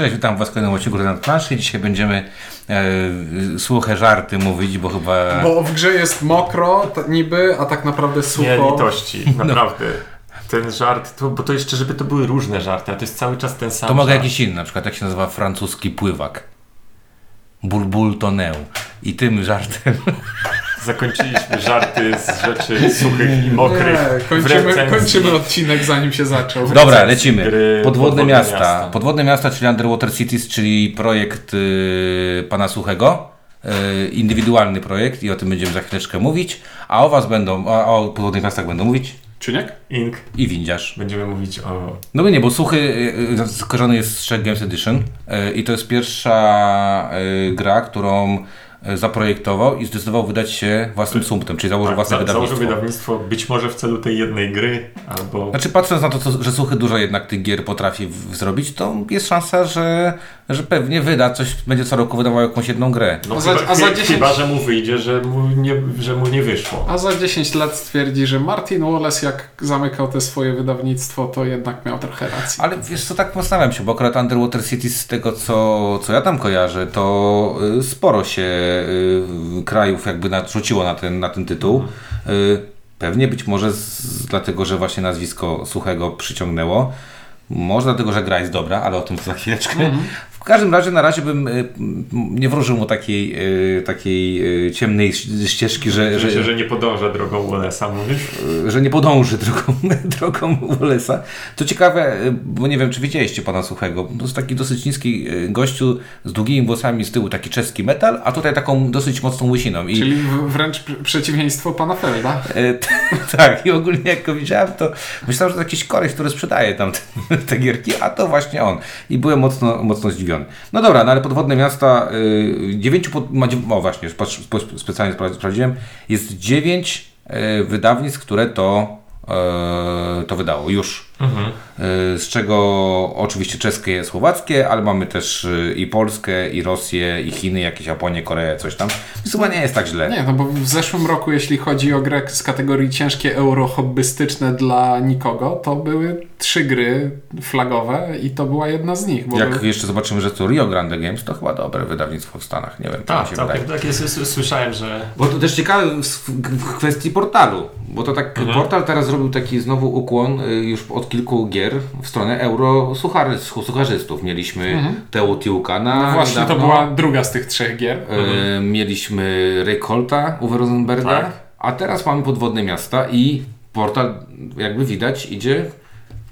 Cześć, witam Was w kolejnym odcinku na planszy. Dzisiaj będziemy e, suche żarty mówić, bo chyba... Bo w grze jest mokro t- niby, a tak naprawdę sucho. Nie litości, naprawdę. Ten żart, to, bo to jeszcze, żeby to były różne żarty, a to jest cały czas ten sam To mogę żart. jakiś inny, na przykład jak się nazywa francuski pływak. Bulbul tonę. I tym żartem... Zakończyliśmy żarty z rzeczy suchych i mokrych. Nie, kończymy, kończymy odcinek zanim się zaczął. Dobra, lecimy. Podwodne Podwodne miasta. miasta. Podwodne miasta, czyli Underwater Cities, czyli projekt y, pana Suchego. Y, indywidualny projekt i o tym będziemy za chwileczkę mówić. A o was będą, a o podwodnych miastach będą mówić Czyniek? Ink. i windziarz. Będziemy mówić o... No nie, bo Suchy y, skojarzony jest z Czech Games Edition i to jest pierwsza gra, którą zaprojektował i zdecydował wydać się własnym sumptem, czyli założył własne Tak, za- wydawnictwo. Założył wydawnictwo być może w celu tej jednej gry, albo... Znaczy patrząc na to, co, że Suchy dużo jednak tych gier potrafi w, zrobić, to jest szansa, że, że pewnie wyda coś, będzie co roku wydawał jakąś jedną grę. No, A za- chyba, a za chy- 10 chyba, że mu wyjdzie, że mu nie, że mu nie wyszło. A za 10 lat stwierdzi, że Martin Wallace jak zamykał te swoje wydawnictwo, to jednak miał trochę racji. Ale wiesz co, tak zastanawiam się, bo akurat Underwater Cities z tego, co, co ja tam kojarzę, to y, sporo się y, krajów jakby narzuciło na ten, na ten tytuł. Y, pewnie być może z, dlatego, że właśnie nazwisko Suchego przyciągnęło. Może dlatego, że gra jest dobra, ale o tym za chwileczkę. W każdym razie na razie bym m, nie wróżył mu takiej, y, takiej y, ciemnej ścieżki, że, Że, że, że, nie podąża drogą Wallace'a, mówisz? że nie podąży drogą, drogą Wallace'a. To ciekawe, bo nie wiem, czy widzieliście pana Suchego. To jest taki dosyć niski gościu z długimi włosami z tyłu, taki czeski metal, a tutaj taką dosyć mocną łysiną. I, Czyli wręcz pr- przeciwieństwo pana Felda. e, tak, i ogólnie jak go widziałem, to myślałem, że to jakiś koleś, który sprzedaje tam te, te gierki, a to właśnie on. I byłem mocno, mocno zdziwiony. No dobra, no ale podwodne miasta, y, dziewięciu, pod, ma, o właśnie, patrz, specjalnie spra- sprawdziłem, jest dziewięć y, wydawnictw, które to, y, to wydało. Już. Mhm. Y, Z czego oczywiście czeskie, słowackie, ale mamy też y, i Polskę, i Rosję, i Chiny, jakieś Japonię, Koreę, coś tam. Więc chyba nie jest tak źle. Nie, no bo w zeszłym roku, jeśli chodzi o grę z kategorii ciężkie euro hobbystyczne dla nikogo, to były trzy gry flagowe i to była jedna z nich. Bo Jak był- jeszcze zobaczymy, że to Rio Grande Games, to chyba dobre wydawnictwo w Stanach. Nie wiem, Tak, się wydaje. tak jest. Słyszałem, że Bo to też ciekawe w, w kwestii portalu, bo to tak Mhm. portal teraz zrobił taki znowu ukłon y, już od kilku gier w stronę euro sucharzystów. Mieliśmy Teotihuacana no właśnie, to była druga z tych trzech gier. y, mieliśmy Rekolta Uwe Rosenberga, Tak. a teraz mamy podwodne miasta i portal jakby widać idzie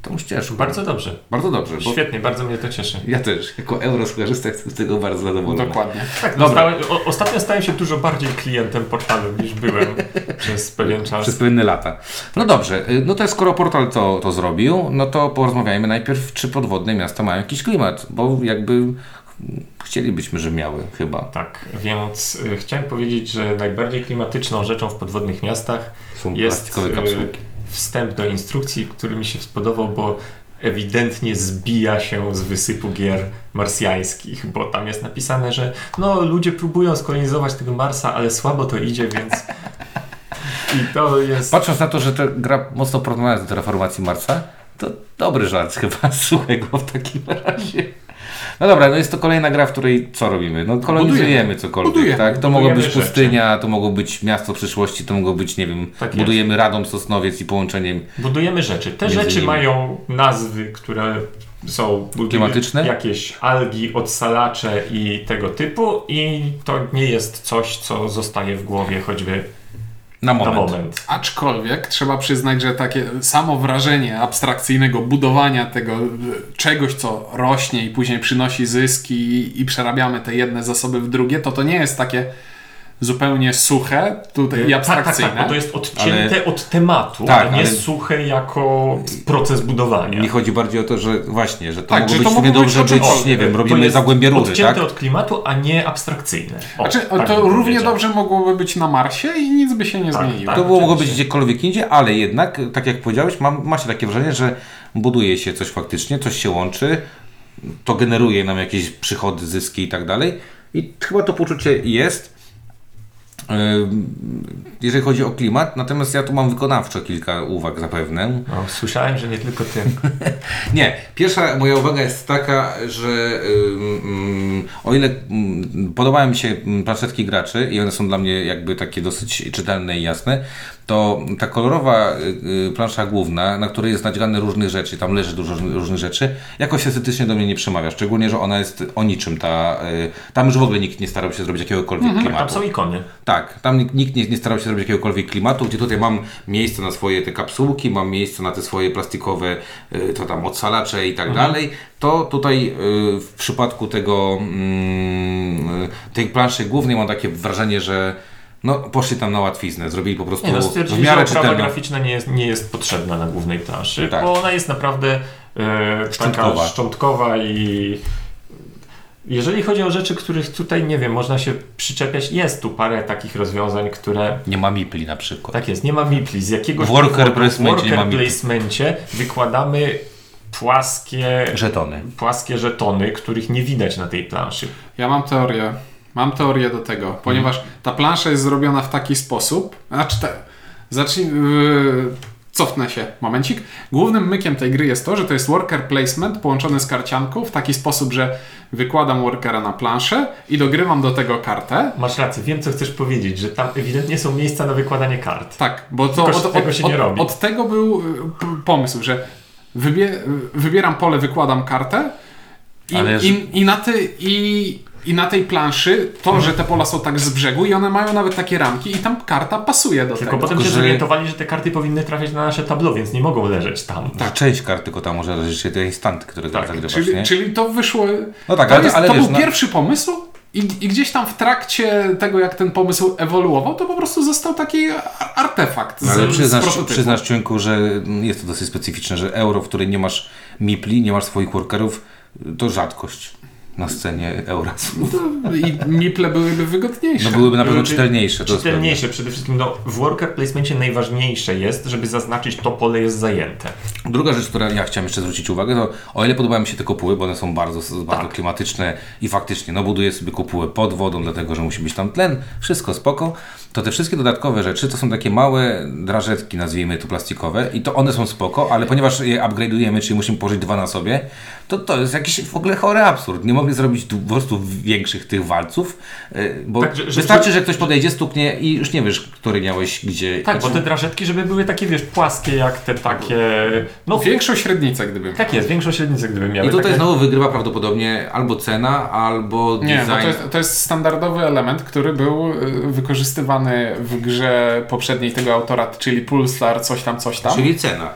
tą ścieżką. bardzo dobrze. bardzo dobrze, bo Świetnie, bardzo mnie to cieszy. ja też jako eurosucharzysta jestem z tego bardzo zadowolony. Dokładnie. Tak, no, stałem, o, ostatnio stałem się dużo bardziej klientem portalu niż byłem przez pewien czas. Przez pewne lata. No dobrze, y, no to skoro portal to, to zrobił, no to porozmawiajmy najpierw, czy podwodne miasta mają jakiś klimat, bo jakby chcielibyśmy, że miały chyba. Tak, więc y, chciałem powiedzieć, że najbardziej klimatyczną rzeczą w podwodnych miastach Są jest. Wstęp do instrukcji, który mi się spodobał, bo ewidentnie zbija się z wysypu gier marsjańskich, bo tam jest napisane, że no ludzie próbują skolonizować tego Marsa, ale słabo to idzie, więc i to jest... Patrząc na to, że ta gra mocno porównana do Terraformacji Marsa, to dobry żart chyba słuchego w takim razie. No dobra, no jest to kolejna gra, w której co robimy? No kolonizujemy cokolwiek, Budujemy. tak? To mogło być Budujemy pustynia, to mogło być miasto przyszłości, to mogło być, nie wiem, Tak budujemy Radom, Sosnowiec i połączeniem Budujemy rzeczy. Te rzeczy nimi. mają nazwy, które są Klimatyczne? Jakieś algi, odsalacze i tego typu i to nie jest coś, co zostaje w głowie choćby na na moment. moment. Aczkolwiek trzeba przyznać, że takie samo wrażenie abstrakcyjnego budowania tego e, czegoś, co rośnie i później przynosi zyski i, i przerabiamy te jedne zasoby w drugie, to to nie jest takie zupełnie suche tutaj i Tak, tak, abstrakcyjne. tak, bo to jest odcięte od tematu, Tak, a nie ale- suche jako proces budowania. Mi chodzi bardziej o to, że właśnie, że to Tak, mogło być to dobrze być, cokolwiek. nie wiem, To robimy zagłębie rury, odcięte tak? od klimatu, a nie abstrakcyjne. O, Znaczy, tak to równie powiedział. dobrze mogłoby być na Marsie i nic by się nie Tak, zmieniło. tak. To było mogło być gdziekolwiek indziej, ale jednak, tak jak powiedziałeś, mam, ma się takie wrażenie, że buduje się coś faktycznie, coś się łączy, to generuje nam jakieś przychody, zyski i tak dalej. I chyba to poczucie jest. Jeżeli chodzi o klimat, natomiast ja tu mam wykonawczo kilka uwag zapewne. No, słyszałem, że nie tylko ty. Nie, pierwsza moja uwaga jest taka, że o ile ym, podobają mi się planszetki graczy i one są dla mnie jakby takie dosyć czytelne i jasne, to ta kolorowa y, plansza główna, na której jest nadziane różnych rzeczy, tam leży dużo różnych rzeczy, jakoś estetycznie do mnie nie przemawia. Szczególnie, że ona jest o niczym. Ta, y, tam już w ogóle nikt nie starał się zrobić jakiegokolwiek Tam klimatu. są ikony. Tak, tam nikt, nie, nie starał się zrobić jakiegokolwiek klimatu, gdzie tutaj mam miejsce na swoje te kapsułki, mam miejsce na te swoje plastikowe, y, to tam odsalacze i tak dalej. To tutaj y, w przypadku tego mm, y, tej planszy głównej mam takie wrażenie, że no, poszli tam na łatwiznę, zrobili po prostu Nie, no w miarę że oprawa czytelną. graficzna nie jest, nie jest potrzebna na głównej planszy, Tak. bo ona jest naprawdę e, Szczątkowa. taka szczątkowa i jeżeli chodzi o rzeczy, których tutaj, nie wiem, można się przyczepiać, jest tu parę takich rozwiązań, które Nie ma mipli na przykład. tak jest, nie ma mipli. Z jakiegoś W worker placemencie w nie ma worker placemencie wykładamy płaskie, Żetony. płaskie żetony, których nie widać na tej planszy. Ja mam teorię. Mam teorię do tego, ponieważ ta plansza jest zrobiona w taki sposób. Znaczy, te, zacznij. Yy, cofnę się, momencik. Głównym mykiem tej gry jest to, że to jest worker placement połączony z karcianką w taki sposób, że wykładam workera na planszę i dogrywam do tego kartę. Masz rację, wiem co chcesz powiedzieć, że tam ewidentnie są miejsca na wykładanie kart. Tak, bo to Tylko, od, tego od, się nie od, robi. od tego był y, p- pomysł, że wybie, wybieram pole, wykładam kartę i, Ale i, i, na ty, i, i na tej planszy to, Mhm. że te pola są tak z brzegu i one mają nawet takie ramki i tam karta pasuje do Tylko tego. potem się że- zorientowali, że te karty powinny trafiać na nasze tableau, więc nie mogą leżeć tam. Tak. Część kart tylko tam może leżeć, czyli te instanty, które Tak, zagrywasz, Czyli, nie? czyli to wyszło. No tak, to ale- jest, ale to wiesz, był no- pierwszy pomysł. I, I gdzieś tam w trakcie tego, jak ten pomysł ewoluował, to po prostu został taki artefakt. No, Ale z, z przyznasz, przyznasz że jest to dosyć specyficzne, że euro, w której nie masz mipli, nie masz swoich workerów, to rzadkość na scenie eura. No I miple byłyby wygodniejsze. No byłyby na pewno Byłyby czytelniejsze. To jest Czytelniejsze przede wszystkim. No, w worker placemencie najważniejsze jest, żeby zaznaczyć to pole jest zajęte. Druga rzecz, która ja chciałem jeszcze zwrócić uwagę, to o ile podobają mi się te kopuły, bo one są bardzo, bardzo Tak. klimatyczne i faktycznie, no buduję sobie kopułę pod wodą, dlatego, że musi być tam tlen, wszystko spoko, to te wszystkie dodatkowe rzeczy to są takie małe drażetki, nazwijmy to plastikowe i to one są spoko, ale ponieważ je upgrade'ujemy, czyli musimy położyć dwa na sobie, to to jest jakiś w ogóle chory absurd. Nie mogli zrobić po prostu większych tych walców, y, bo Tak, że- że- wystarczy, że ktoś podejdzie, stuknie i już nie wiesz, który miałeś gdzie. Tak, bo te drażetki, żeby były takie, wiesz, płaskie jak te takie... No, Większą średnicę, gdybym. tak jest, większą średnicę gdyby miały. I tutaj takie... znowu wygrywa prawdopodobnie albo cena, albo Nie, design. bo to jest, to jest standardowy element, który był y, wykorzystywany w grze poprzedniej tego autora, czyli Pulsar, coś tam, coś tam. Czyli, Czyli cena.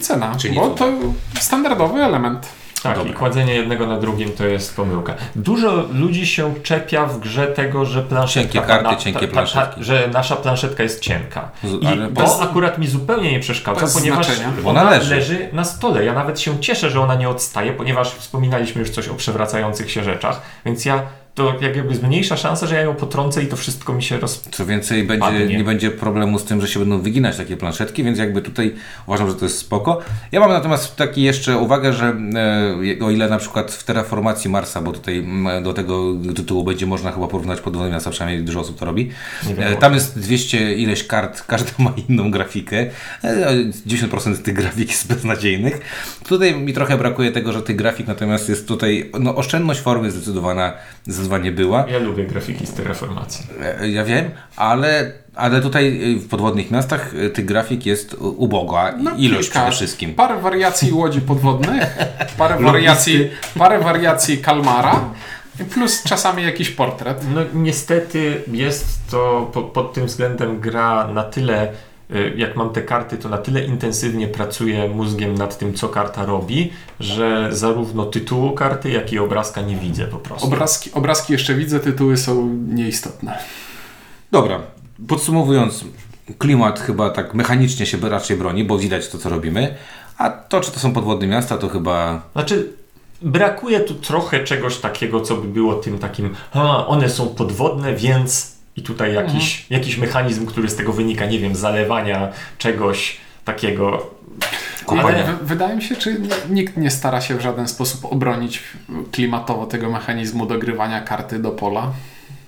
cena, Czyli bo to standardowy element. Tak, Dobra. i kładzenie jednego na drugim to jest pomyłka. Dużo ludzi się czepia w grze tego, że planszetka... Cienkie karty, cienkie planszetki. że nasza planszetka jest cienka. I ale to bez- akurat mi zupełnie nie przeszkadza, ponieważ znaczenia. Ona ona leży. leży na stole. Ja nawet się cieszę, że ona nie odstaje, ponieważ wspominaliśmy już coś o przewracających się rzeczach, więc ja to jakby zmniejsza szansa, że ja ją potrącę i to wszystko mi się roz... Co więcej, będzie, nie będzie problemu z tym, że się będą wyginać takie planszetki, więc jakby tutaj uważam, że to jest spoko. Ja mam natomiast taki jeszcze uwagę, że e, o ile na przykład w terraformacji Marsa, bo tutaj do tego tytułu będzie można chyba porównać podwodne miasta, przynajmniej dużo osób to robi. E, tam jest 200 ileś kart, każda ma inną grafikę. E, 90% z tych grafik jest beznadziejnych. Tutaj mi trochę brakuje tego, że tych grafik natomiast jest tutaj, no oszczędność formy zdecydowana, zdecydowanie była. Ja lubię grafiki z terraformacji. E, Ja wiem, ale, ale tutaj y, w podwodnych miastach y, tych grafik jest uboga. No, ilość kilka. przede wszystkim. Parę wariacji łodzi podwodnych, parę wariacji, parę wariacji kalmara, plus czasami jakiś portret. No niestety jest to po, pod tym względem gra na tyle, jak mam te karty, to na tyle intensywnie pracuję mózgiem nad tym, co karta robi, że zarówno tytułu karty, jak i obrazka nie widzę po prostu. Obrazki, obrazki jeszcze widzę, tytuły są nieistotne. Dobra, podsumowując, klimat chyba tak mechanicznie się raczej broni, bo widać to, co robimy. A to, czy to są podwodne miasta, to chyba Znaczy, brakuje tu trochę czegoś takiego, co by było tym takim, a one są podwodne, więc i tutaj jakiś, jakiś mechanizm, który z tego wynika, nie wiem, zalewania czegoś takiego. Kupania. Ale- wydaje mi się, czy n- nikt nie stara się w żaden sposób obronić klimatowo tego mechanizmu dogrywania karty do pola.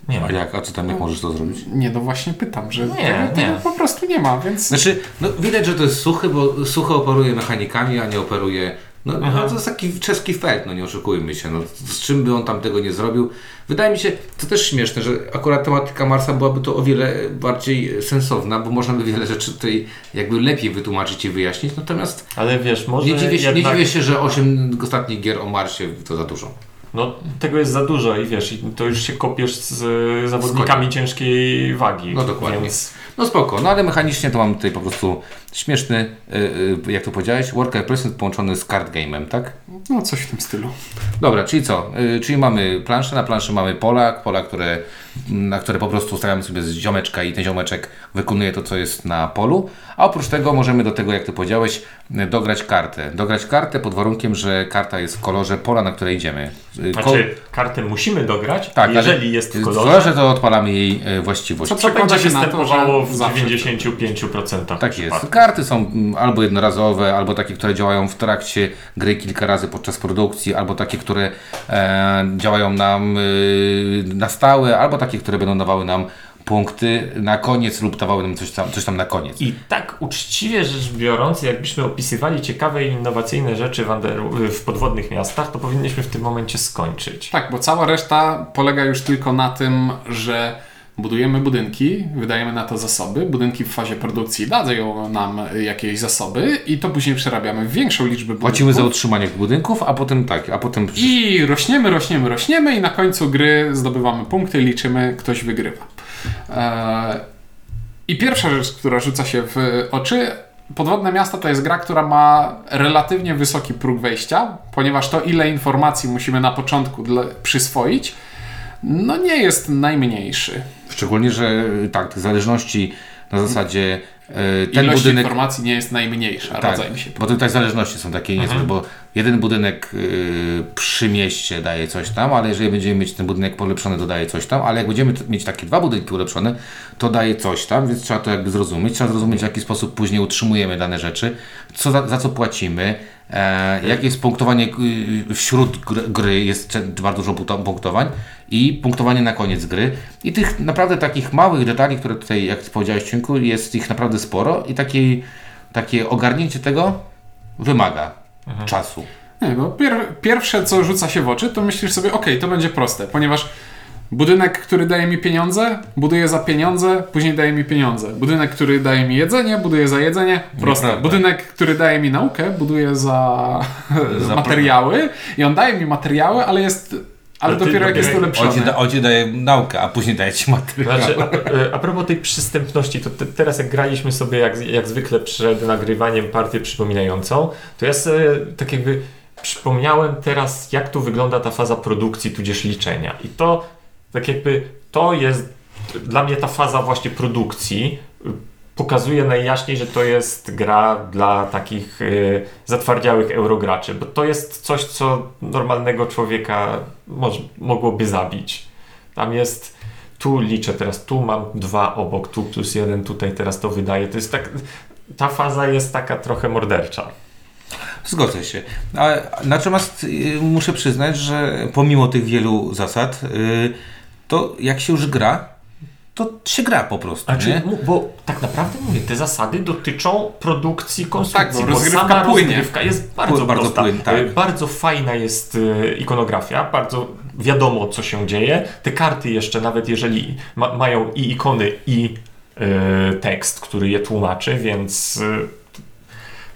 Nie. A jak? A co tam, jak możesz to zrobić? Nie, no właśnie pytam, że Nie, tego, tego nie. po prostu nie ma, więc... Znaczy, no widać, że to jest suchy, bo suchy operuje mechanikami, a nie operuje... No, Aha. no to jest taki czeski felt, no nie oszukujmy się. No, z czym by on tam tego nie zrobił? Wydaje mi się, to też śmieszne, że akurat tematyka Marsa byłaby to o wiele bardziej sensowna, bo można by wiele rzeczy tutaj jakby lepiej wytłumaczyć i wyjaśnić. Natomiast Ale wiesz, może nie dziwię, się, jednak... nie dziwię się, że 8 ostatnich gier o Marsie to za dużo. No, tego jest za dużo i wiesz, i to już się kopiesz z zawodnikami ciężkiej wagi. No dokładnie. Więc No spoko, no ale mechanicznie to mam tutaj po prostu śmieszny, y, y, jak to powiedziałeś, worker placement połączony z card game'em, tak? No coś w tym stylu. Dobra, czyli co? Y, czyli mamy planszę, na planszy mamy pola, pola, które, na które po prostu ustawiamy sobie z ziomeczka i ten ziomeczek wykonuje to, co jest na polu, a oprócz tego możemy do tego, jak Ty powiedziałeś, dograć kartę. Dograć kartę pod warunkiem, że karta jest w kolorze pola, na które idziemy. Y, ko- Znaczy, kartę musimy dograć, tak, jeżeli jest w w kolorze, to odpalamy jej właściwość. Co to przekłada będzie się na to, że w zawsze- 95% Tak jest. Karty są mm, albo jednorazowe, albo takie, które działają w trakcie gry kilka razy podczas produkcji, albo takie, które e, działają nam y, na stałe, albo takie, które będą dawały nam punkty na koniec lub dawały nam coś tam, coś tam na koniec. I tak uczciwie rzecz biorąc, jakbyśmy opisywali ciekawe i innowacyjne rzeczy w, under, w podwodnych miastach, to powinniśmy w tym momencie skończyć. Tak, bo cała reszta polega już tylko na tym, że budujemy budynki, wydajemy na to zasoby, budynki w fazie produkcji dają nam jakieś zasoby i to później przerabiamy w większą liczbę budynków. Płacimy za utrzymanie budynków, a potem tak, a potem... I rośniemy, rośniemy, rośniemy i na końcu gry zdobywamy punkty, liczymy, ktoś wygrywa. Eee, I pierwsza rzecz, która rzuca się w oczy, Podwodne Miasto to jest gra, która ma relatywnie wysoki próg wejścia, ponieważ to ile informacji musimy na początku przyswoić, no nie jest najmniejszy. Szczególnie, że y, tak, tych zależności na zasadzie e, ten Ilość budynek... informacji nie jest najmniejsza, Tak, rodzaj mi się bo tutaj zależności są takie niezłe, bo jeden budynek y, przy mieście daje coś tam, ale jeżeli będziemy mieć ten budynek polepszony, to daje coś tam, ale jak będziemy mieć takie dwa budynki ulepszone, to daje coś tam, więc trzeba to jakby zrozumieć. Trzeba zrozumieć, w jaki sposób później utrzymujemy dane rzeczy, co za, za co płacimy, e, jakie jest punktowanie y, wśród gry, jest bardzo dużo punkto- punktowań i punktowanie na koniec gry. I tych naprawdę takich małych detali, które tutaj, jak powiedziałeś, Ciunku, jest ich naprawdę sporo i takiej, takie ogarnięcie tego wymaga czasu. Nie, bo pier pierwsze, co rzuca się w oczy, to myślisz sobie, ok, to będzie proste, ponieważ budynek, który daje mi pieniądze, buduję za pieniądze, później daje mi pieniądze. Budynek, który daje mi jedzenie, buduję za jedzenie, proste. Nieprawda. Budynek, który daje mi naukę, buduję za, Za materiały i on daje mi materiały, ale jest, ale ty dopiero jak jest ulepszony. On ci, da, on ci daje naukę, a później daje ci materiał. Znaczy, a, e, a propos tej przystępności, to te, teraz jak graliśmy sobie jak, jak zwykle przed nagrywaniem partię przypominającą, to ja sobie tak jakby przypomniałem teraz, jak tu wygląda ta faza produkcji, tudzież liczenia. I to tak jakby to jest dla mnie ta faza właśnie produkcji pokazuje najjaśniej, że to jest gra dla takich y, zatwardziałych eurograczy, bo to jest coś, co normalnego człowieka moż, mogłoby zabić. Tam jest tu liczę teraz, tu mam dwa obok, tu plus jeden, tutaj teraz to wydaje. To jest tak, ta faza jest taka trochę mordercza. Zgodzę się. A, natomiast y, muszę przyznać, że pomimo tych wielu zasad, y, to jak się już gra, to się gra po prostu. Znaczy, nie? bo tak naprawdę mówię, te zasady dotyczą produkcji konstrukcji, Tak, bo bo rozgrywka sama płynie. rozgrywka jest bardzo, Bardzo prosta. tak. E, Bardzo fajna jest e, ikonografia, bardzo wiadomo co się dzieje. Te karty jeszcze, nawet jeżeli ma, mają i ikony i e, tekst, który je tłumaczy, więc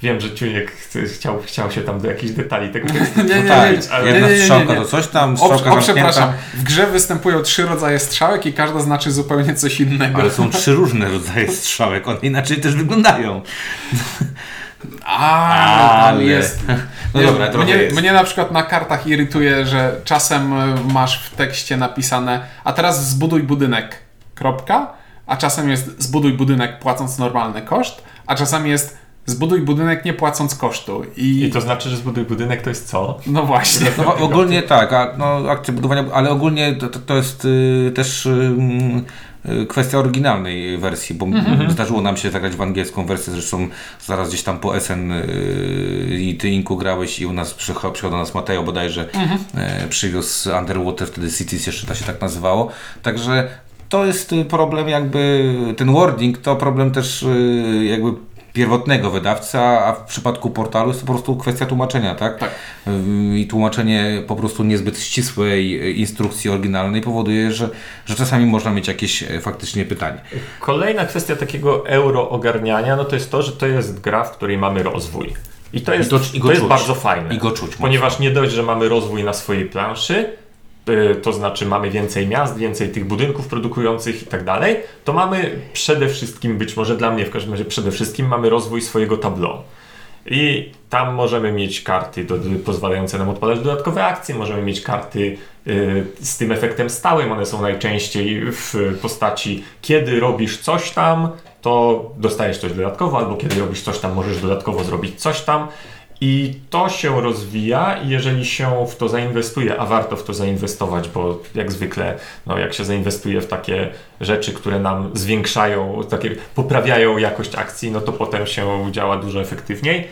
wiem, że Ciuniek ch- chciał, chciał się tam do jakichś detali tego tekstu Nie, nie, nie, ale- Jedna strzałka to coś tam, O, strzałka o, zamknięta, przepraszam. W grze występują trzy rodzaje strzałek i każda znaczy zupełnie coś innego. ale są trzy różne rodzaje strzałek, one inaczej też wyglądają. A, Ale- jest. No Nie, dobra, trochę mnie, jest. mnie na przykład na kartach irytuje, że czasem y, masz w tekście napisane a teraz zbuduj budynek, kropka, a czasem jest zbuduj budynek płacąc normalny koszt, a czasami jest zbuduj budynek nie płacąc kosztu. I, I to znaczy, że zbuduj budynek to jest co? no właśnie. No, ogólnie tak, a, no, akcja budowania, ale ogólnie to, to, jest y, też y, y, kwestia oryginalnej wersji, bo zdarzyło nam się zagrać w angielską wersję, zresztą zaraz gdzieś tam po SN y, i ty Inku grałeś i u nas przychodzi, przychodzi do nas Mateo bodajże y, przywiózł Underwater, wtedy Cities jeszcze to się tak nazywało, także to jest y, problem jakby, ten wording to problem też y, jakby pierwotnego wydawcy, a w przypadku portalu jest to po prostu kwestia tłumaczenia, tak? Tak. I tłumaczenie po prostu niezbyt ścisłej y, instrukcji oryginalnej powoduje, że, że czasami można mieć jakieś e, faktycznie pytanie. Kolejna kwestia takiego euro ogarniania, no to jest to, że to jest gra, w której mamy rozwój. I to jest, to- i to jest bardzo fajne. I go czuć Ponieważ nie dość, że mamy rozwój na swojej planszy, to znaczy mamy więcej miast, więcej tych budynków produkujących i tak dalej, to mamy przede wszystkim, być może dla mnie w każdym razie przede wszystkim, mamy rozwój swojego tableau. I tam możemy mieć karty do, pozwalające nam odpalać dodatkowe akcje, możemy mieć karty y, z tym efektem stałym. One są najczęściej w postaci, kiedy robisz coś tam, to dostajesz coś dodatkowo, albo kiedy robisz coś tam, możesz dodatkowo zrobić coś tam. I to się rozwija, i jeżeli się w to zainwestuje, a warto w to zainwestować, bo jak zwykle, no jak się zainwestuje w takie rzeczy, które nam zwiększają, takie poprawiają jakość akcji, no to potem się działa dużo efektywniej.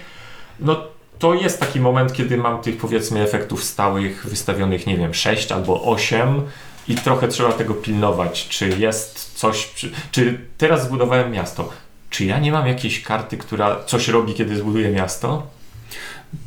No to jest taki moment, kiedy mam tych powiedzmy efektów stałych wystawionych, nie wiem, 6 albo 8 i trochę trzeba tego pilnować, czy jest coś, czy, czy teraz zbudowałem miasto, czy ja nie mam jakiejś karty, która coś robi, kiedy zbuduję miasto?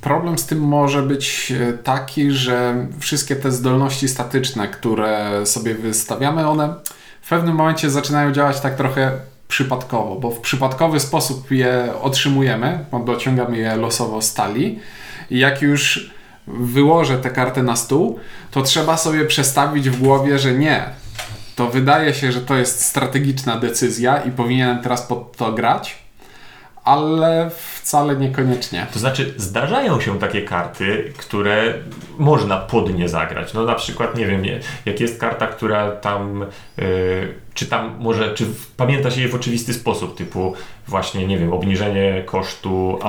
Problem z tym może być e, taki, że wszystkie te zdolności statyczne, które sobie wystawiamy, one w pewnym momencie zaczynają działać tak trochę przypadkowo, bo w przypadkowy sposób je otrzymujemy, bo dociągamy je losowo z talii i jak już wyłożę tę kartę na stół, to trzeba sobie przestawić w głowie, że nie. To wydaje się, że to jest strategiczna decyzja i powinienem teraz pod to grać, ale wcale niekoniecznie. To znaczy, zdarzają się takie karty, które można pod nie zagrać. No na przykład, nie wiem, jak jest karta, która tam, yy, czy tam może, czy pamięta się je w oczywisty sposób, typu właśnie, nie wiem, obniżenie kosztu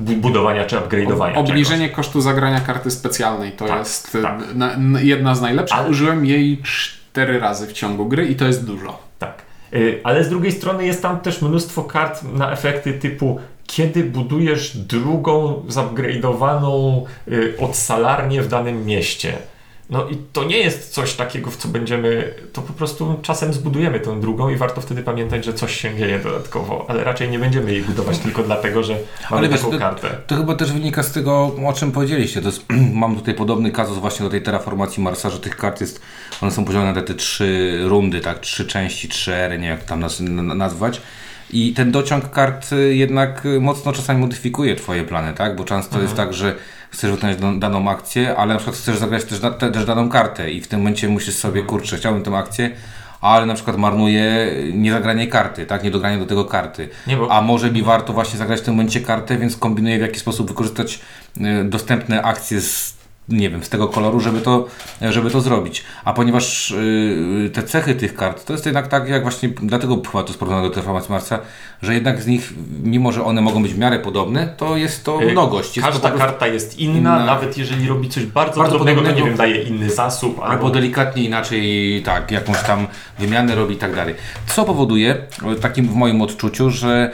budowania czy upgrade'owania Obniżenie kosztu zagrania karty specjalnej to Tak, jest tak. Na, n- jedna z najlepszych. Ale- Użyłem jej cztery razy w ciągu gry i to jest dużo. Tak. Y, Ale z drugiej strony jest tam też mnóstwo kart na efekty typu kiedy budujesz drugą zupgrade'owaną y, odsalarnię w danym mieście. No i to nie jest coś takiego, w co będziemy, to po prostu czasem zbudujemy tą drugą i warto wtedy pamiętać, że coś się dzieje dodatkowo, ale raczej nie będziemy jej budować tylko dlatego, że mamy Ale wiesz, taką to- kartę. To chyba też wynika z tego, o czym powiedzieliście. To jest, mam tutaj podobny kazus właśnie do tej terraformacji Marsa, że tych kart jest, one są podzielone na te trzy rundy, tak, trzy części, trzy ery, nie jak tam nazwać. I ten dociąg kart y, jednak y, mocno czasami modyfikuje Twoje plany, tak? Bo często jest tak, że chcesz wykonać dan- daną akcję, ale na przykład chcesz zagrać też, też daną kartę i w tym momencie musisz sobie, kurczę, chciałbym tę akcję, ale na przykład marnuje niezagranie karty, tak? Niedogranie do tego karty. Nie, bo- A może mi warto właśnie zagrać w tym momencie kartę, więc kombinuję w jaki sposób wykorzystać e, dostępne akcje z nie wiem, z tego koloru, żeby to, żeby to zrobić. A ponieważ y, te cechy tych kart, to jest jednak tak, jak właśnie, dlatego chyba to jest porównane do Terraformacji Marsa, że jednak z nich, mimo że one mogą być w miarę podobne, to jest to Y, mnogość. Jest to Każda prostu- karta jest inna, inna. nawet jeżeli robi coś bardzo, Bardzo podobnego, to nie podobnego. wiem, daje inny zasób. Albo delikatnie inaczej, tak, jakąś tam wymianę robi i tak dalej. Co powoduje, e, takim w moim odczuciu, że,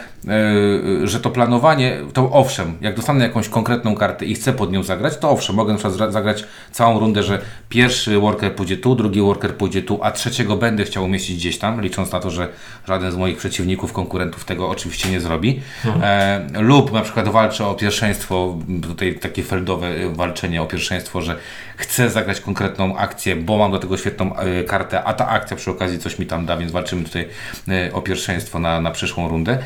że to planowanie, to owszem, jak dostanę jakąś konkretną kartę i chcę pod nią zagrać, to owszem, mogę na przykład zagrać całą rundę, że pierwszy worker pójdzie tu, drugi worker pójdzie tu, a trzeciego będę chciał umieścić gdzieś tam, licząc na to, że żaden z moich przeciwników, konkurentów tego oczywiście nie zrobi. E, lub na przykład walczę o pierwszeństwo, tutaj takie feldowe e, walczenie o pierwszeństwo, że chcę zagrać konkretną akcję, bo mam do tego świetną e, kartę, a ta akcja przy okazji coś mi tam da, więc walczymy tutaj e, o pierwszeństwo na, na przyszłą rundę.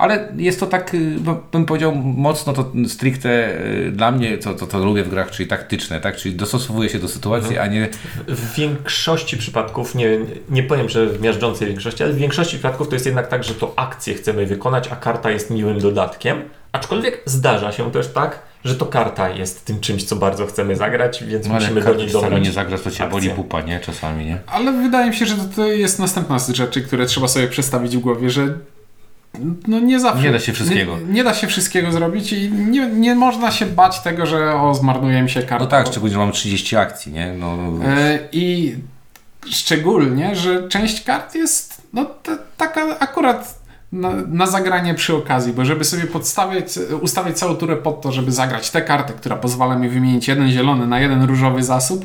Ale jest to tak, y, bo- bym powiedział, mocno to stricte y, dla mnie, co to, to lubię w grach, czyli taktyczne, tak? Czyli dostosowuję się do sytuacji, a nie W większości przypadków, nie, nie powiem, że w miażdżącej większości, ale w większości przypadków to jest jednak tak, że to akcję chcemy wykonać, a karta jest miłym dodatkiem. Aczkolwiek zdarza się też tak, że to karta jest tym czymś, co bardzo chcemy zagrać, więc no, musimy do karty niej dobrać. nie zagrasz, to cię boli akcję. pupa, nie? Czasami, nie? Ale wydaje mi się, że to, to jest następna z rzeczy, które trzeba sobie przestawić w głowie, że no nie zawsze. Nie da się wszystkiego. Nie, nie da się wszystkiego zrobić i nie, nie można się bać tego, że o, zmarnuje mi się karta. No tak, szczególnie, że mamy 30 akcji, nie? No, E, I szczególnie, że część kart jest no, ta, taka akurat na, na zagranie przy okazji, bo żeby sobie podstawiać, ustawić całą turę pod to, żeby zagrać tę kartę, która pozwala mi wymienić jeden zielony na jeden różowy zasób,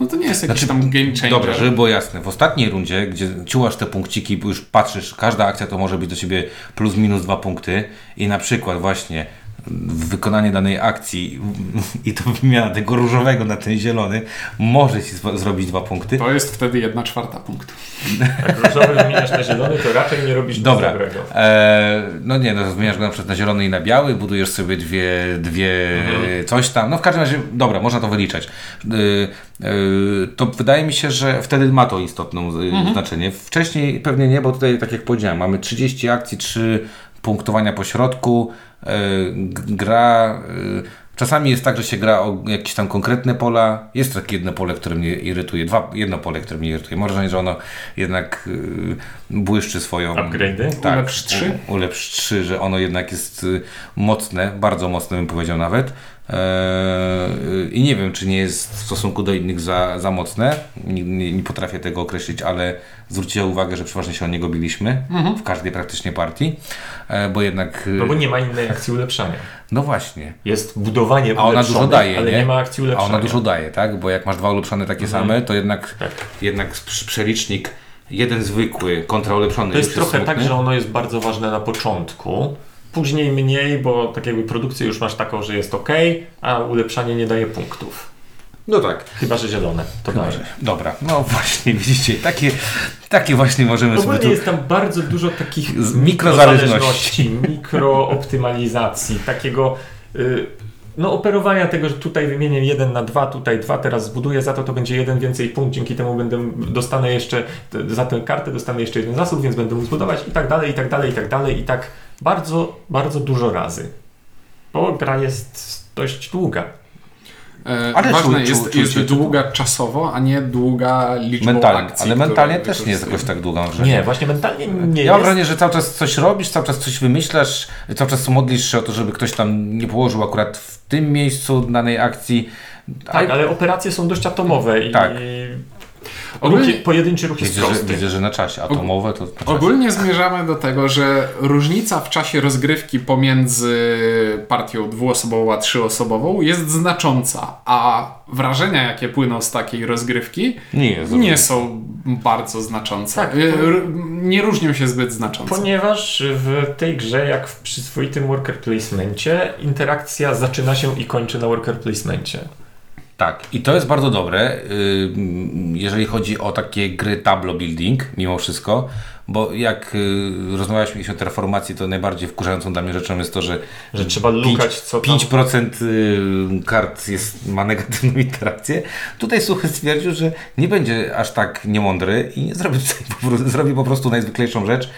no to nie jest jakiś Znaczy, tam game changer. Dobra, żeby było jasne. W ostatniej rundzie, gdzie ciułasz te punkciki, bo już patrzysz, każda akcja to może być do ciebie plus minus dwa punkty i na przykład właśnie wykonanie danej akcji i to wymiana tego różowego na ten zielony może ci zrobić dwa punkty. To jest wtedy jedna czwarta punktu. Jak różowy wymieniasz na zielony, to raczej nie robisz nic Dobra. dobrego. E, no nie, no zmieniasz go na przykład na zielony i na biały, budujesz sobie dwie, dwie Mhm. coś tam. No w każdym razie, dobra, można to wyliczać. E, e, to wydaje mi się, że wtedy ma to istotne Mhm. znaczenie. Wcześniej pewnie nie, bo tutaj, tak jak powiedziałem, mamy 30 akcji, 3 punktowania po środku. E, gra. E, Czasami jest tak, że się gra o jakieś tam konkretne pola. Jest takie jedno pole, które mnie irytuje. Dwa, jedno pole, które mnie irytuje. Może, że ono jednak y, błyszczy swoją. Upgrade'y? Tak, Ulepsz trzy? u- Ulepsz 3, że ono jednak jest mocne, bardzo mocne bym powiedział nawet. Eee, I nie wiem, czy nie jest w stosunku do innych za, za mocne. Nie, nie, nie potrafię tego określić, ale zwróciłem uwagę, że przeważnie się o niego biliśmy w każdej praktycznie partii, e, bo jednak. y, No bo nie ma innej akcji ulepszania. no właśnie. Jest budowanie A ona dużo daje, ale nie? nie ma akcji A ulepszania. ona dużo daje, tak? Bo jak masz dwa ulepszone takie Mhm. same, to jednak, Tak. jednak prz- przelicznik jeden zwykły kontra ulepszony. To jest już trochę tak, smutny. że ono jest bardzo ważne na początku. Później mniej, bo tak jakby produkcję już masz taką, że jest ok, a ulepszanie nie daje punktów. No tak. Chyba, że zielone to Chyba, że- Dobra, no właśnie, widzicie, takie, takie właśnie możemy sobie Ogólnie tu... jest tam bardzo dużo takich Z mikrozależności. mikrooptymalizacji, takiego y, no, operowania tego, że tutaj wymienię jeden na dwa, tutaj dwa, teraz zbuduję, za to to będzie jeden więcej punkt, dzięki temu będę, dostanę jeszcze, za tę kartę dostanę jeszcze jeden zasób, więc będę mógł zbudować i tak dalej, i tak dalej, i tak dalej, i tak bardzo, bardzo dużo razy. Bo gra jest dość długa. E, Ale ważne czu- czu- jest, jest to? długa czasowo, a nie długa liczbą Mentalnie, akcji. ale mentalnie też nie jest jakoś tak długa. wrażenie. Nie, właśnie mentalnie nie Ja mam wrażenie, że cały czas coś robisz, cały czas coś wymyślasz, cały czas modlisz się o to, żeby ktoś tam nie położył akurat w tym miejscu danej akcji. Tak, ale operacje są dość atomowe i Tak. Ogólnie- ruchy, pojedynczy ruch jest Widzę, że, prosty. widzę, że na czasie. Atomowe to czasie. Ogólnie zmierzamy do tego, że różnica w czasie rozgrywki pomiędzy partią dwuosobową a trzyosobową jest znacząca, a wrażenia, jakie płyną z takiej rozgrywki, Nie nie są bardzo znaczące. Tak, Y, nie różnią się zbyt znacząco. Ponieważ w tej grze, jak w przyzwoitym worker placemencie, interakcja zaczyna się i kończy na worker placemencie. Tak, i to jest bardzo dobre, y, jeżeli chodzi o takie gry tableau building, mimo wszystko, bo jak y, rozmawialiśmy o terraformacji, to najbardziej wkurzającą dla mnie rzeczą jest to, że Że trzeba lukać, co tam... 5% y, kart jest, ma negatywną interakcję. Tutaj Suchy stwierdził, że nie będzie aż tak niemądry i nie zrobi, sobie po prostu, zrobi po prostu najzwyklejszą rzecz.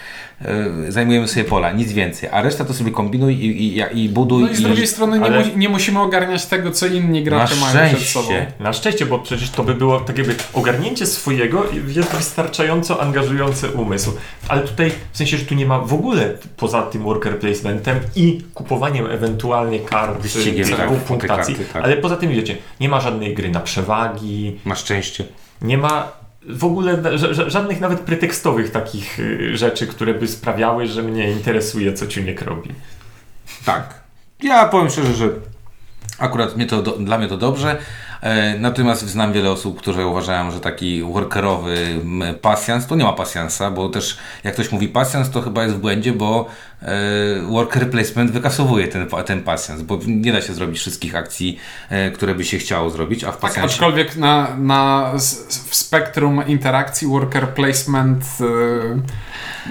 Y, Zajmujemy sobie pola, nic więcej, a resztę to sobie kombinuj i, i, i buduj. No i z drugiej strony nie, ale- mu, nie musimy ogarniać tego, co inni gracze mają przed sobą. Na szczęście, bo przecież to by było tak jakby ogarnięcie swojego jest wystarczająco angażujące umysł. Ale tutaj, w sensie, że tu nie ma w ogóle poza tym worker placementem i kupowaniem ewentualnie kart Wyścigiem, tak, punktacji, karty, tak. ale poza tym wiecie, nie ma żadnej gry na przewagi, Na szczęście. nie ma w ogóle ża- ża- żadnych nawet pretekstowych takich y, rzeczy, które by sprawiały, że mnie interesuje, co Ciuniek robi. Tak. Ja powiem szczerze, że akurat mnie to, do, dla mnie to dobrze. E, natomiast znam wiele osób, które uważają, że taki workerowy pasjans, to nie ma pasjansa, bo też jak ktoś mówi pasjans, to chyba jest w błędzie, bo worker placement wykasowuje ten, ten pasjans, bo nie da się zrobić wszystkich akcji, e, które by się chciało zrobić, a w Tak, pasjansie... aczkolwiek na, na, w spektrum interakcji worker placement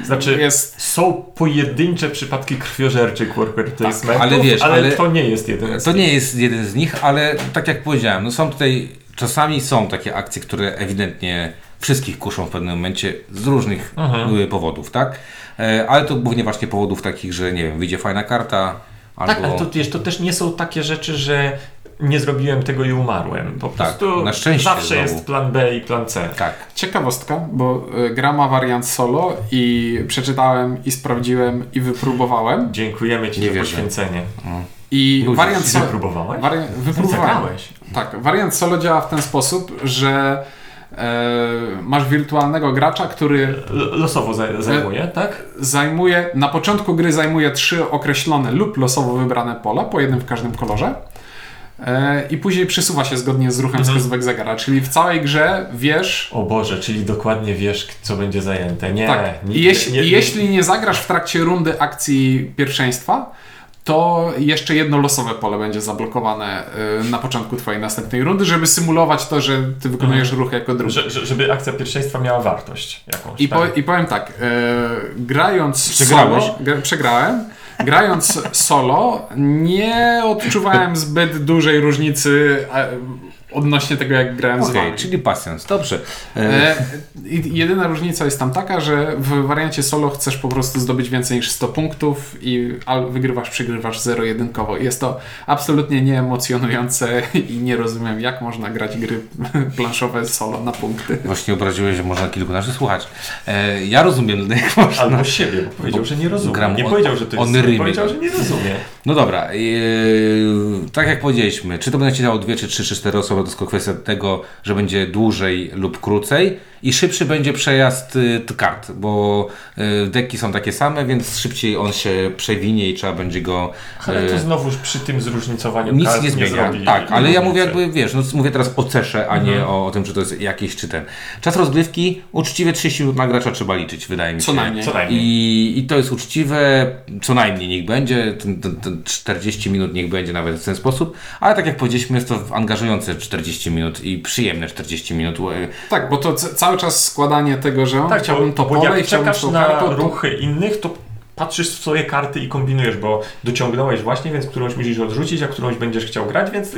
y, Znaczy, jest są pojedyncze przypadki krwiożerczych worker placementów, Tak, ale wiesz, ale, ale- to nie jest jeden z To nich. nie jest jeden z nich, ale tak jak powiedziałem, no są tutaj, czasami są takie akcje, które ewidentnie wszystkich kuszą w pewnym momencie z różnych Mhm. y, powodów, tak? E, Ale to głównie właśnie powodów takich, że nie wiem, wyjdzie fajna karta, albo... Tak, ale to, wiesz, to też nie są takie rzeczy, że nie zrobiłem tego i umarłem. Po Tak, prostu na szczęście zawsze znowu. jest plan B i plan C. Tak. ciekawostka, bo y, gra ma wariant solo i przeczytałem i sprawdziłem i wypróbowałem. Dziękujemy Ci Nie za wierzę. poświęcenie. I Ludzie, wariant solo. wypróbowałeś? Wari- wypróbowałem. Zagrałeś. Tak, wariant solo działa w ten sposób, że masz wirtualnego gracza, który Losowo za- zajmuje, tak? zajmuje, na początku gry zajmuje trzy określone lub losowo wybrane pola, po jednym w każdym kolorze. E, I później przesuwa się zgodnie z ruchem wskazówek zegara, czyli w całej grze wiesz, O Boże, czyli dokładnie wiesz, co będzie zajęte. Nie, tak, nie, jeśli, nie, i jeśli nie zagrasz w trakcie rundy akcji pierwszeństwa, to jeszcze jedno losowe pole będzie zablokowane y, na początku twojej następnej rundy, żeby symulować to, że ty wykonujesz ruch jako drugi. że, że, żeby akcja pierwszeństwa miała wartość jakąś. I, po, tak? I powiem tak, e, grając Przegrałeś? solo, gra, przegrałem, grając solo nie odczuwałem zbyt dużej różnicy odnośnie tego, jak grałem z Okej, wami. czyli pasjans. Dobrze. E, E, jedyna różnica jest tam taka, że w wariancie solo chcesz po prostu zdobyć więcej niż 100 punktów i wygrywasz, przegrywasz zero-jedynkowo. Jest to absolutnie nieemocjonujące i nie rozumiem, jak można grać gry planszowe solo na punkty. Właśnie obraziłeś, że można kilku naszych słuchać. E, ja rozumiem, jak można. Albo siebie, bo powiedział, że nie rozumie. gram nie on- powiedział, że to jest on rymie. powiedział, że nie rozumie. No dobra, yy, tak jak powiedzieliśmy, czy to będzie dało dwie, czy trzy, czy cztery osoby, to tylko kwestia tego, że będzie dłużej lub krócej i szybszy będzie przejazd y, kart, bo y, deki są takie same, więc szybciej on się przewinie i trzeba będzie go... Ale to y, znowuż przy tym zróżnicowaniu nic kart nie zmienia. zrobi tak, ale ja mówię jakby, wiesz, no mówię teraz o cesze, a nie o, o tym, czy to jest jakieś, czy ten. Czas rozgrywki, uczciwie 30 minut na gracza trzeba liczyć, wydaje mi się. Co najmniej. Co najmniej. I, I to jest uczciwe, co najmniej niech będzie, ten, ten, ten 40 minut niech będzie nawet w ten sposób, ale tak jak powiedzieliśmy, jest to angażujące 40 minut i przyjemne 40 minut. Tak, bo to c- cały czas składanie tego, że Tak, chciałbym to pole i chciałbym na ruchy innych, to patrzysz w swoje karty i kombinujesz, bo dociągnąłeś właśnie, więc którąś musisz odrzucić, a którąś będziesz chciał grać, więc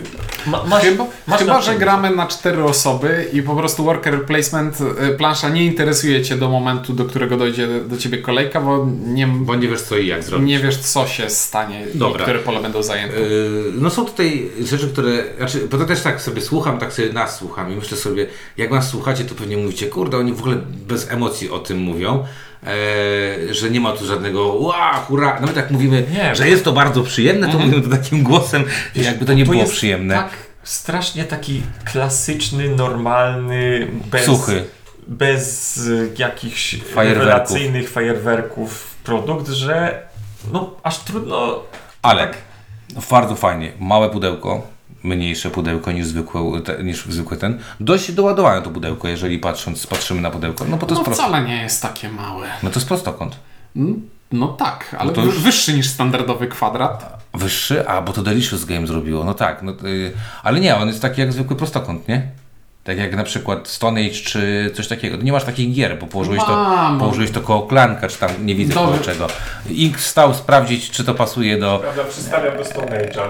ma, masz, Chyba, masz chyba że gramy na cztery osoby i po prostu worker placement y, plansza nie interesuje cię do momentu, do którego dojdzie do ciebie kolejka, bo nie, bo nie wiesz co i jak zrobić. nie wiesz, co się stanie Dobra. i które pole będą zajęte. Yy, No są tutaj rzeczy, które, znaczy, bo to też tak sobie słucham, tak sobie nas słucham i myślę sobie, jak nas słuchacie, to pewnie mówicie, kurde, oni w ogóle bez emocji o tym mówią, e, że nie ma tu żadnego ła, hurra, nawet jak mówimy, Nie, że jest to bardzo przyjemne, to mówimy to takim głosem, Wiesz, jakby to nie to było przyjemne. Tak strasznie taki klasyczny, normalny, bez, Suchy. bez y, jakichś Fajerwerków. rewelacyjnych fajerwerków produkt, że no aż trudno Ale tak bardzo fajnie, małe pudełko, mniejsze pudełko niż zwykłe, te, niż zwykły ten, dość doładowane to pudełko, jeżeli patrząc, patrzymy na pudełko, no bo to No jest wcale nie jest takie małe. no to jest prostokąt. No tak, ale No już- wyższy niż standardowy kwadrat. Wyższy? A, bo to Delicious Game zrobiło. No tak, no, y, ale nie, on jest taki jak zwykły prostokąt, nie? Tak jak na przykład Stone Age czy coś takiego. Nie masz takich gier, bo położyłeś to, położyłeś to koło klanka, czy tam nie widzę koło czego. Ink stał sprawdzić, czy to pasuje do... Prawda, przystawiam do Stone Age'a.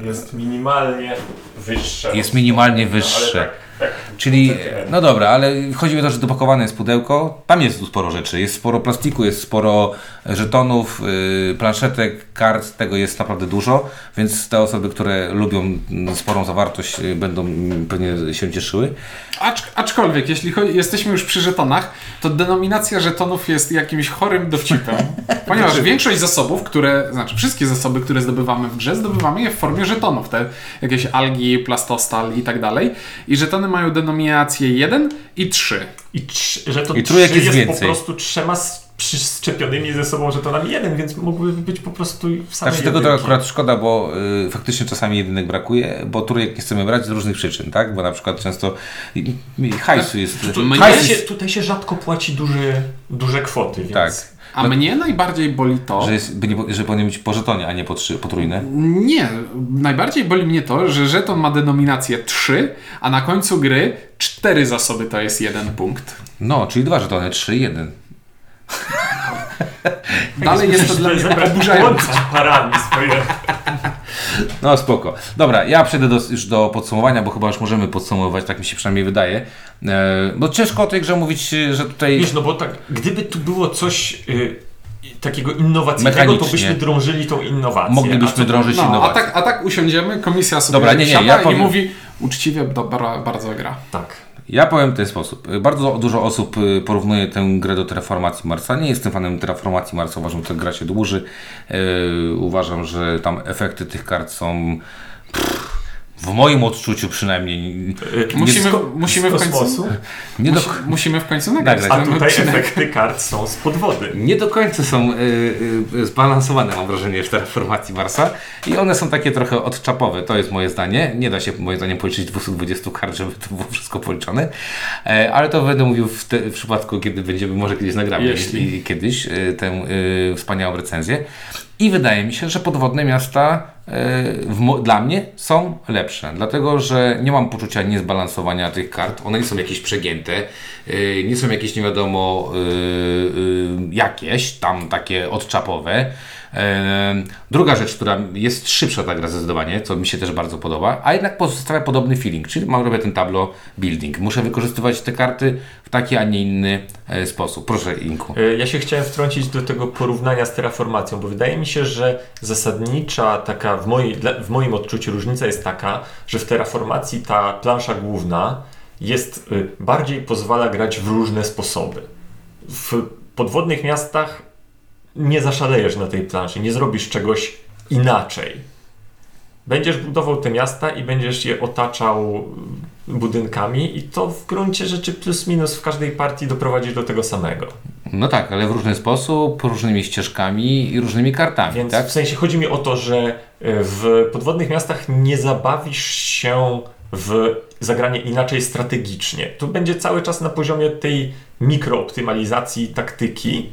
Jest minimalnie wyższe. Jest minimalnie Ale wyższe. tak, tak, Czyli, no dobra, ale chodzi o to, że dopakowane jest pudełko. Tam jest tu sporo rzeczy. Jest sporo plastiku, jest sporo żetonów, yy, planszetek, kart. Tego jest naprawdę dużo, więc te osoby, które lubią sporą zawartość, yy, będą pewnie się cieszyły. Acz, aczkolwiek, jeśli chodzi, jesteśmy już przy żetonach, to denominacja żetonów jest jakimś chorym dowcipem. Ponieważ większość zasobów, które, znaczy wszystkie zasoby, które zdobywamy w grze, zdobywamy je w formie żetonów. Te jakieś algi, plastostal i tak dalej. I żetony mają denominację 1 i 3. I trz- że to I trójek trzy jest jest więcej. po prostu trzema s- przyczepionymi ze sobą żetonami jeden, więc mogłyby być po prostu w samej Znaczy tego to akurat szkoda, bo y, faktycznie czasami jedynek brakuje, bo trójek nie chcemy brać z różnych przyczyn, tak? Bo na przykład często i, i hajsu jest... Tu, Mnie tutaj, hajs się, jest tutaj się rzadko płaci duży, duże kwoty, więc... tak. A mnie najbardziej boli to. Że, jest, by nie, że powinien być po żetonie, a nie po trzy, potrójne. Nie, najbardziej boli mnie to, że żeton ma denominację 3, a na końcu gry 4 zasoby to jest jeden punkt. No, czyli dwa żetony, trzy i jeden. Dalej jest to dla mnie oburzające. Łączyć parami swoje... No spoko. Dobra, ja przejdę do, już do podsumowania, bo chyba już możemy podsumowywać, tak mi się przynajmniej wydaje. E, bo ciężko o tej grze mówić, e, że tutaj... Wiesz, no bo tak, gdyby tu było coś y, takiego innowacyjnego, to byśmy drążyli tą innowację. Moglibyśmy A drążyć No, a innowacje. tak, a tak usiądziemy, komisja sobie Dobra, nie, nie, ja i powiem- mówi uczciwie, dobra, bardzo gra. Tak. Ja powiem w ten sposób. Bardzo dużo osób y, porównuje tę grę do Terraformacji Marsa. Nie jestem fanem Terraformacji Marsa, uważam, że ta gra się dłuży. Yy, uważam, że tam efekty tych kart są pff, w moim odczuciu przynajmniej, Y, Musimy, musimy, w końcu, nie do, musi, musimy w końcu nagrać. A tutaj odcinek. efekty kart są z podwody. nie do końca są y, y, zbalansowane, mam wrażenie, w terraformacji Marsa i one są takie trochę odczapowe, to jest moje zdanie. Nie da się moim zdaniem policzyć 220 kart, żeby to było wszystko policzone, e, ale to będę mówił w, te, w przypadku, kiedy będziemy, może kiedyś nagramy Jeśli. i- kiedyś y, tę y, wspaniałą recenzję. I wydaje mi się, że podwodne miasta y, w, dla mnie są lepsze, dlatego że nie mam poczucia niezbalansowania tych kart. One nie są jakieś przegięte, y, nie są jakieś nie wiadomo y, jakieś tam takie odczapowe. Druga rzecz, która jest szybsza ta gra zdecydowanie, co mi się też bardzo podoba, a jednak pozostawia podobny feeling, czyli mam robię ten tableau building. Muszę wykorzystywać te karty w taki, a nie inny e, sposób. Proszę Inku. Y, Ja się chciałem wtrącić do tego porównania z terraformacją, bo wydaje mi się, że zasadnicza taka w, mojej, w moim odczuciu różnica jest taka, że w terraformacji ta plansza główna jest y, bardziej pozwala grać w różne sposoby. W podwodnych miastach nie zaszalejesz na tej planszy, nie zrobisz czegoś inaczej. Będziesz budował te miasta i będziesz je otaczał budynkami i to w gruncie rzeczy plus minus w każdej partii doprowadzi do tego samego. No tak, ale w różny sposób, różnymi ścieżkami i różnymi kartami, Więc tak? w sensie chodzi mi o to, że e, w podwodnych miastach nie zabawisz się w zagranie inaczej strategicznie. Tu będzie cały czas na poziomie tej mikrooptymalizacji taktyki,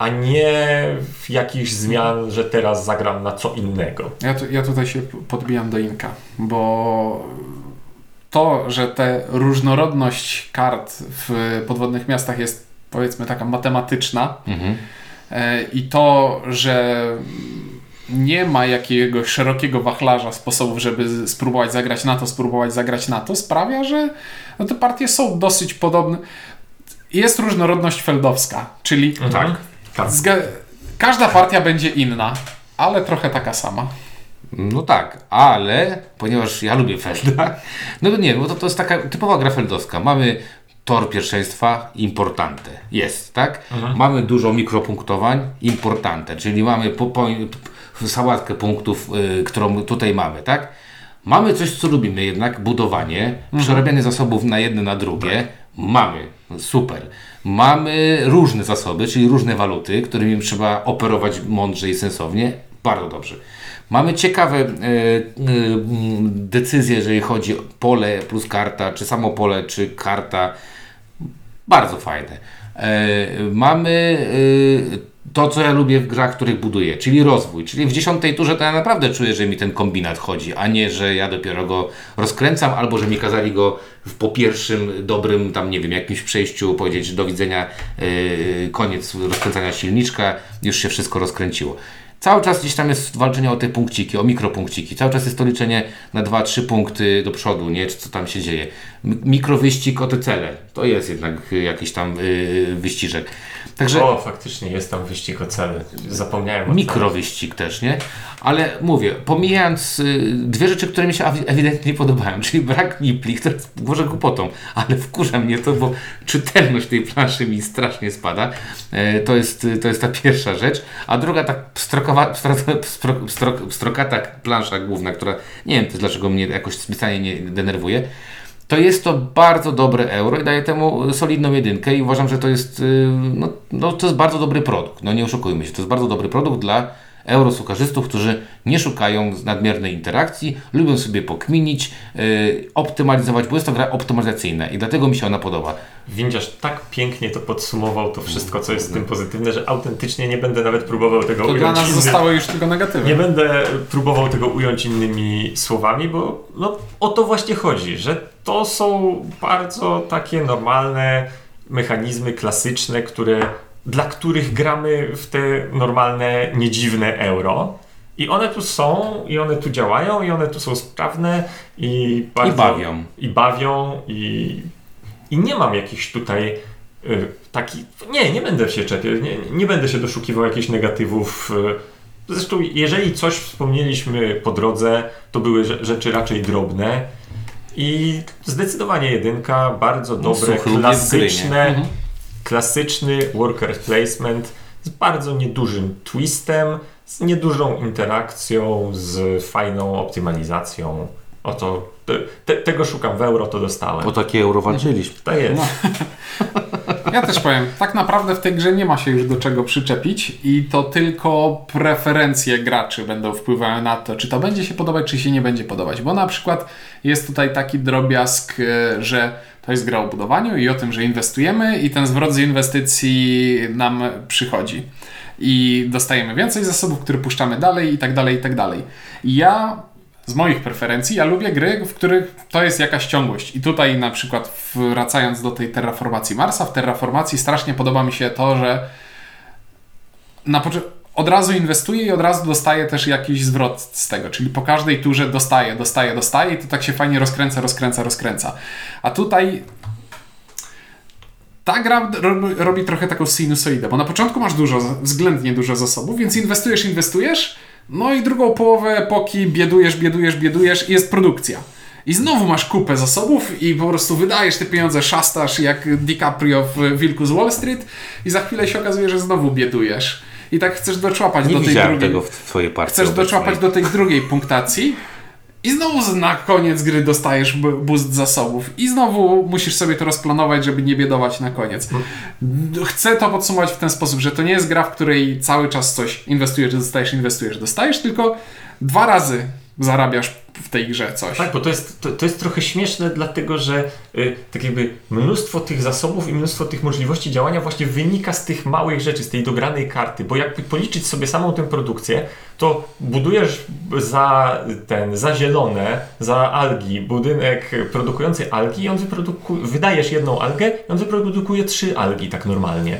a nie w jakichś zmian, że teraz zagram na co innego. Ja, tu, ja tutaj się podbijam do Inka, bo to, że ta różnorodność kart w podwodnych miastach jest powiedzmy taka matematyczna Mhm. e, i to, że nie ma jakiegoś szerokiego wachlarza sposobów, żeby spróbować zagrać na to, spróbować zagrać na to, sprawia, że no, te partie są dosyć podobne. Jest różnorodność feldowska, czyli Tak. Tak. zga- każda partia będzie inna, ale trochę taka sama. No tak, ale ponieważ ja lubię Felda, no nie, bo to, to jest taka typowa gra feldowska. Mamy tor pierwszeństwa, importante. Jest, tak? Mamy dużo mikropunktowań, importante, czyli mamy po, po, sałatkę punktów, y, którą tutaj mamy, tak? Mamy coś, co lubimy jednak, budowanie, przerabianie zasobów na jedne, na drugie. Mamy, super. Mamy różne zasoby, czyli różne waluty, którymi trzeba operować mądrze i sensownie. Bardzo dobrze. Mamy ciekawe e, e, decyzje, jeżeli chodzi o pole plus karta, czy samo pole, czy karta. Bardzo fajne. E, mamy e, to, co ja lubię w grach, których buduję, czyli rozwój. Czyli w dziesiątej turze to ja naprawdę czuję, że mi ten kombinat chodzi, a nie, że ja dopiero go rozkręcam, albo że mi kazali go w, po pierwszym dobrym, tam nie wiem, jakimś przejściu powiedzieć do widzenia, e, koniec rozkręcania silniczka, już się wszystko rozkręciło. Cały czas gdzieś tam jest walczenie o te punkciki, o mikropunkciki. Cały czas jest to liczenie na 2-3 punkty do przodu, nie? Czy co tam się dzieje. Mikrowyścig o te cele. To jest jednak y, jakiś tam y, wyściżek. Także O, faktycznie jest tam wyścig o cele. Zapomniałem o mikrowyścig też, nie? Ale mówię, pomijając y, dwie rzeczy, które mi się ewidentnie nie podobają, czyli brak nipli, które jest może głupotą, ale wkurza mnie to, bo czytelność tej planszy mi strasznie spada. E, to, jest, to jest ta pierwsza rzecz. A druga tak strokowa, stro, stro, stro, strokata plansza główna, która nie wiem też dlaczego mnie jakoś specjalnie nie denerwuje. To jest to bardzo dobre euro i daje temu solidną jedynkę i uważam, że to jest, y, no, no, to jest bardzo dobry produkt. No nie oszukujmy się, to jest bardzo dobry produkt dla eurosukarzystów, którzy nie szukają nadmiernej interakcji, lubią sobie pokminić, y, optymalizować, bo jest to gra optymalizacyjna i dlatego mi się ona podoba. Windziarz tak pięknie to podsumował, to wszystko, co jest w tym pozytywne, że autentycznie nie będę nawet próbował tego To ująć dla nas innym- zostały już tylko negatywy. Nie będę próbował tego ująć innymi słowami, bo no, o to właśnie chodzi, że to są bardzo takie normalne mechanizmy klasyczne, które, dla których gramy w te normalne, niedziwne euro. I one tu są, i one tu działają, i one tu są sprawne, i bardzo, I bawią. I bawią, i, i nie mam jakichś tutaj y, taki. Nie, nie będę się czepiał, nie, nie będę się doszukiwał jakichś negatywów. Y, zresztą, jeżeli coś wspomnieliśmy po drodze, to były rze- rzeczy raczej drobne. I zdecydowanie jedynka, bardzo dobre, suchy lubię klasyczne, Mhm. Klasyczny worker placement z bardzo niedużym twistem, z niedużą interakcją, z fajną optymalizacją. Oto, te, te, tego szukam w euro, to dostałem. O takie euro walczyliśmy. To jest. Ja też powiem, tak naprawdę w tej grze nie ma się już do czego przyczepić i to tylko preferencje graczy będą wpływały na to, czy to będzie się podobać, czy się nie będzie podobać. Bo na przykład jest tutaj taki drobiazg, e, że to jest gra o budowaniu i o tym, że inwestujemy i ten zwrot z inwestycji nam przychodzi. I dostajemy więcej zasobów, które puszczamy dalej i tak dalej, i tak dalej. Ja z moich preferencji, ja lubię gry, w których to jest jakaś ciągłość. I tutaj na przykład wracając do tej terraformacji Marsa, w terraformacji strasznie podoba mi się to, że na poczy- od razu inwestuję i od razu dostaję też jakiś zwrot z tego, czyli po każdej turze dostaję, dostaję, dostaję i to tak się fajnie rozkręca, rozkręca, rozkręca. A tutaj ta gra robi, robi trochę taką sinusoidę, bo na początku masz dużo, względnie dużo zasobów, więc inwestujesz, inwestujesz, no i drugą połowę epoki biedujesz, biedujesz, biedujesz i jest produkcja. I znowu masz kupę zasobów i po prostu wydajesz te pieniądze, szastasz jak DiCaprio w Wilku z Wall Street i za chwilę się okazuje, że znowu biedujesz. I tak chcesz doczłapać Nie do tej drugiej... tego w twojej partii. Chcesz obecnej. doczłapać do tej drugiej punktacji i znowu na koniec gry dostajesz boost zasobów. I znowu musisz sobie to rozplanować, żeby nie biedować na koniec. D- Chcę to podsumować w ten sposób, że to nie jest gra, w której cały czas coś inwestujesz, dostajesz, inwestujesz, dostajesz, tylko dwa razy zarabiasz w tej grze coś. Tak, bo to jest, to, to jest trochę śmieszne, dlatego że y, tak jakby mnóstwo tych zasobów i mnóstwo tych możliwości działania właśnie wynika z tych małych rzeczy, z tej dogranej karty, bo jakby policzyć sobie samą tę produkcję, to budujesz za ten, za zielone, za algi, budynek produkujący algi i on wyprodukuje, wydajesz jedną algę i on wyprodukuje trzy algi tak normalnie.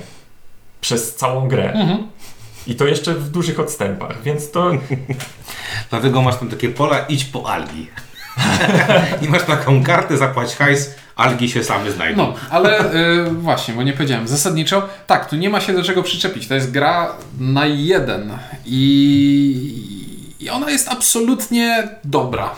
Przez całą grę. Mhm. I to jeszcze w dużych odstępach, więc to Dlatego masz tam takie pola, idź po algi. I masz taką kartę, zapłać hajs, algi się same znajdą. No, ale y, właśnie, bo nie powiedziałem. Zasadniczo, tak, tu nie ma się do czego przyczepić. To jest gra na jeden i, i ona jest absolutnie dobra.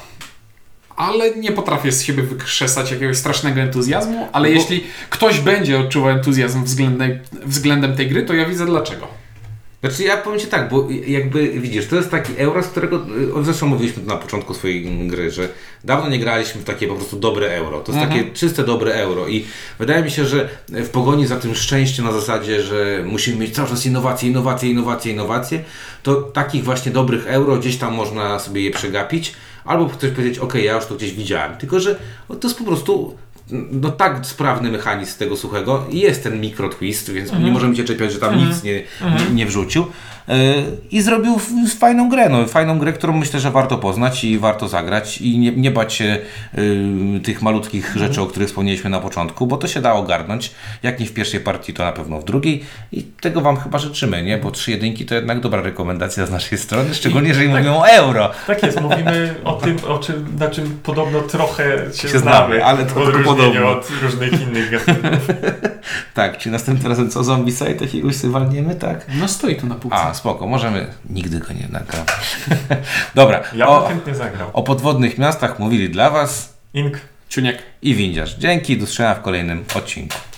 Ale nie potrafię z siebie wykrzesać jakiegoś strasznego entuzjazmu, ale Bo- jeśli ktoś będzie odczuwał entuzjazm względem, względem tej gry, to ja widzę dlaczego. Znaczy ja powiem Ci tak, bo jakby widzisz, to jest taki euro, z którego, y, zresztą mówiliśmy to na początku swojej gry, że dawno nie graliśmy w takie po prostu dobre euro. To jest Mhm. takie czyste, dobre euro i wydaje mi się, że w pogoni za tym szczęściem na zasadzie, że musimy mieć cały czas innowacje, innowacje, innowacje, innowacje, to takich właśnie dobrych euro gdzieś tam można sobie je przegapić, albo ktoś powiedzieć, ok, ja już to gdzieś widziałem, tylko że to jest po prostu no tak sprawny mechanizm tego suchego i jest ten mikro twist, więc nie możemy się czepiać, że tam nic nie, nie, nie wrzucił. Yy, I zrobił fajną grę, no, fajną grę, którą myślę, że warto poznać i warto zagrać i nie, nie bać się yy, tych malutkich rzeczy, o których wspomnieliśmy na początku, bo to się da ogarnąć. Jak nie w pierwszej partii, to na pewno w drugiej i tego Wam chyba życzymy, nie? Bo trzy jedynki to jednak dobra rekomendacja z naszej strony, szczególnie jeżeli mówią o euro. Tak jest, mówimy o tym, o czym, na czym podobno trochę się, Się znamy, znamy, ale to tylko podobno. od różnych innych gatunków. Tak, czy następnym razem co zombie site jakiegoś sobie walniemy, tak? No stoi tu na półce. A, spoko, możemy. Nigdy go nie nagramy. Dobra, Ja bym o, chętnie zagrał. o podwodnych miastach mówili dla Was Ink. Ciuniek. i windziarz. Dzięki, do w kolejnym odcinku.